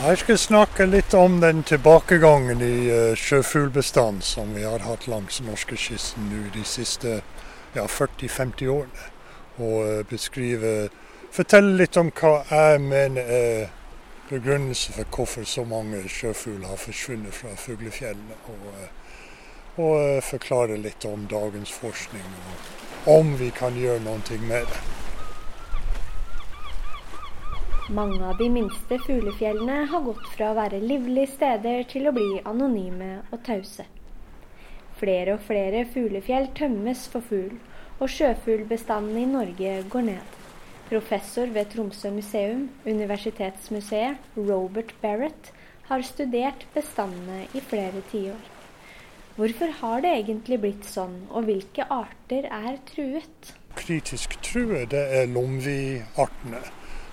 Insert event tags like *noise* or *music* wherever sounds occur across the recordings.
Jeg skal snakke litt om den tilbakegangen i uh, sjøfuglbestand som vi har hatt langs norskekysten nå de siste ja, 40-50 årene. Og uh, beskrive Fortelle litt om hva jeg mener er begrunnelse for hvorfor så mange sjøfugler har forsvunnet fra fuglefjellene. Og, uh, og forklare litt om dagens forskning, og om vi kan gjøre noe med det. Mange av de minste fuglefjellene har gått fra å være livlige steder til å bli anonyme og tause. Flere og flere fuglefjell tømmes for fugl, og sjøfuglbestanden i Norge går ned. Professor ved Tromsø museum, Universitetsmuseet, Robert Barrett, har studert bestandene i flere tiår. Hvorfor har det egentlig blitt sånn, og hvilke arter er truet? Kritisk truet er lomviartene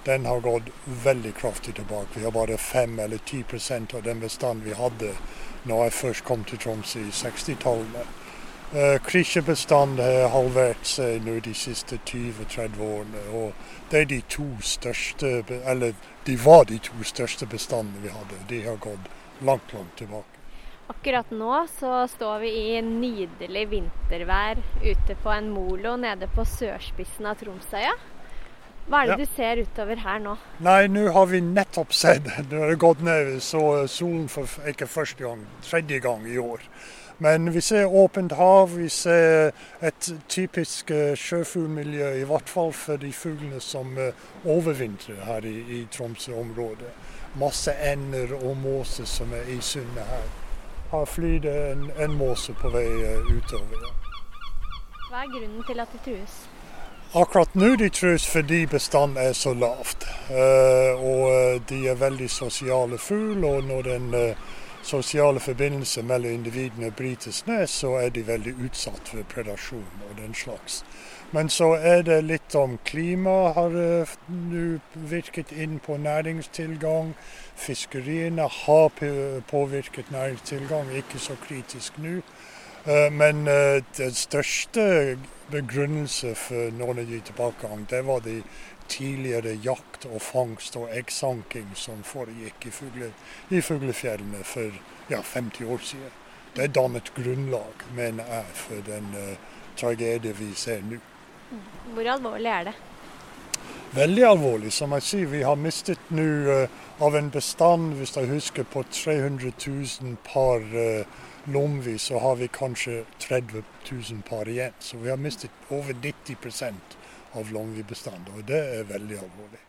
den har gått veldig kraftig tilbake. Vi har bare 5 eller 10% av den bestanden vi hadde når jeg først kom til Tromsø i 60-tallene. Uh, Krikkjebestanden har halvert seg nå de siste 20-30 årene. og Det er de to største, eller de var de to største bestandene vi hadde. De har gått langt, langt tilbake. Akkurat nå så står vi i nydelig vintervær ute på en molo nede på sørspissen av Tromsøya. Hva er det ja. du ser utover her nå? Nei, nå har vi nettopp sett *laughs* Nå har det gått ned, så solen for ikke første gang, tredje gang i år. Men vi ser åpent hav, vi ser et typisk eh, sjøfuglmiljø, i hvert fall for de fuglene som eh, overvintrer her i, i Tromsø-området. Masse ender og måser som er i sundet her. Her flyr det en, en måse på vei eh, utover. Hva er grunnen til at det trues? Akkurat nå de trues fordi bestanden er så lavt. Uh, og eh, de er veldig sosiale fugl, og når den uh, sosiale forbindelse mellom individene brytes ned, så er de veldig utsatt for predasjon og den slags. Men så er det litt om klima har nå virket inn på næringstilgang. Fiskeriene har påvirket næringstilgang, ikke så kritisk nå. Men den største begrunnelse for noen av de tilbakegang, det var de tidligere jakt og fangst og eggsanking som foregikk i, fugle, i fuglefjellene for ja, 50 år siden. Det dannet grunnlag, mener jeg, for den uh, tragedien vi ser nå. Hvor alvorlig er det? Veldig alvorlig. Som jeg sier, vi har mistet nå uh, av en bestand, hvis jeg husker, på 300 000 par uh, Lomvi så har vi kanskje 30 000 par igjen. Så vi har mistet over 90% av lomvibestanden, og det er veldig alvorlig.